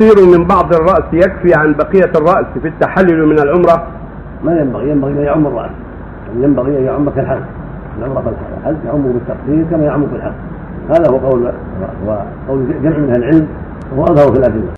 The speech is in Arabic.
تقصير من بعض الرأس يكفي عن بقية الرأس في التحلل من العمرة. ما ينبغي ينبغي أن يعم الرأس. ينبغي أن يعم كالحج العمره كالحج يعم بالتقصير كما يعم بالحج هذا هو قول هو قول جمع من أهل العلم وهو اظهر في الأدلة.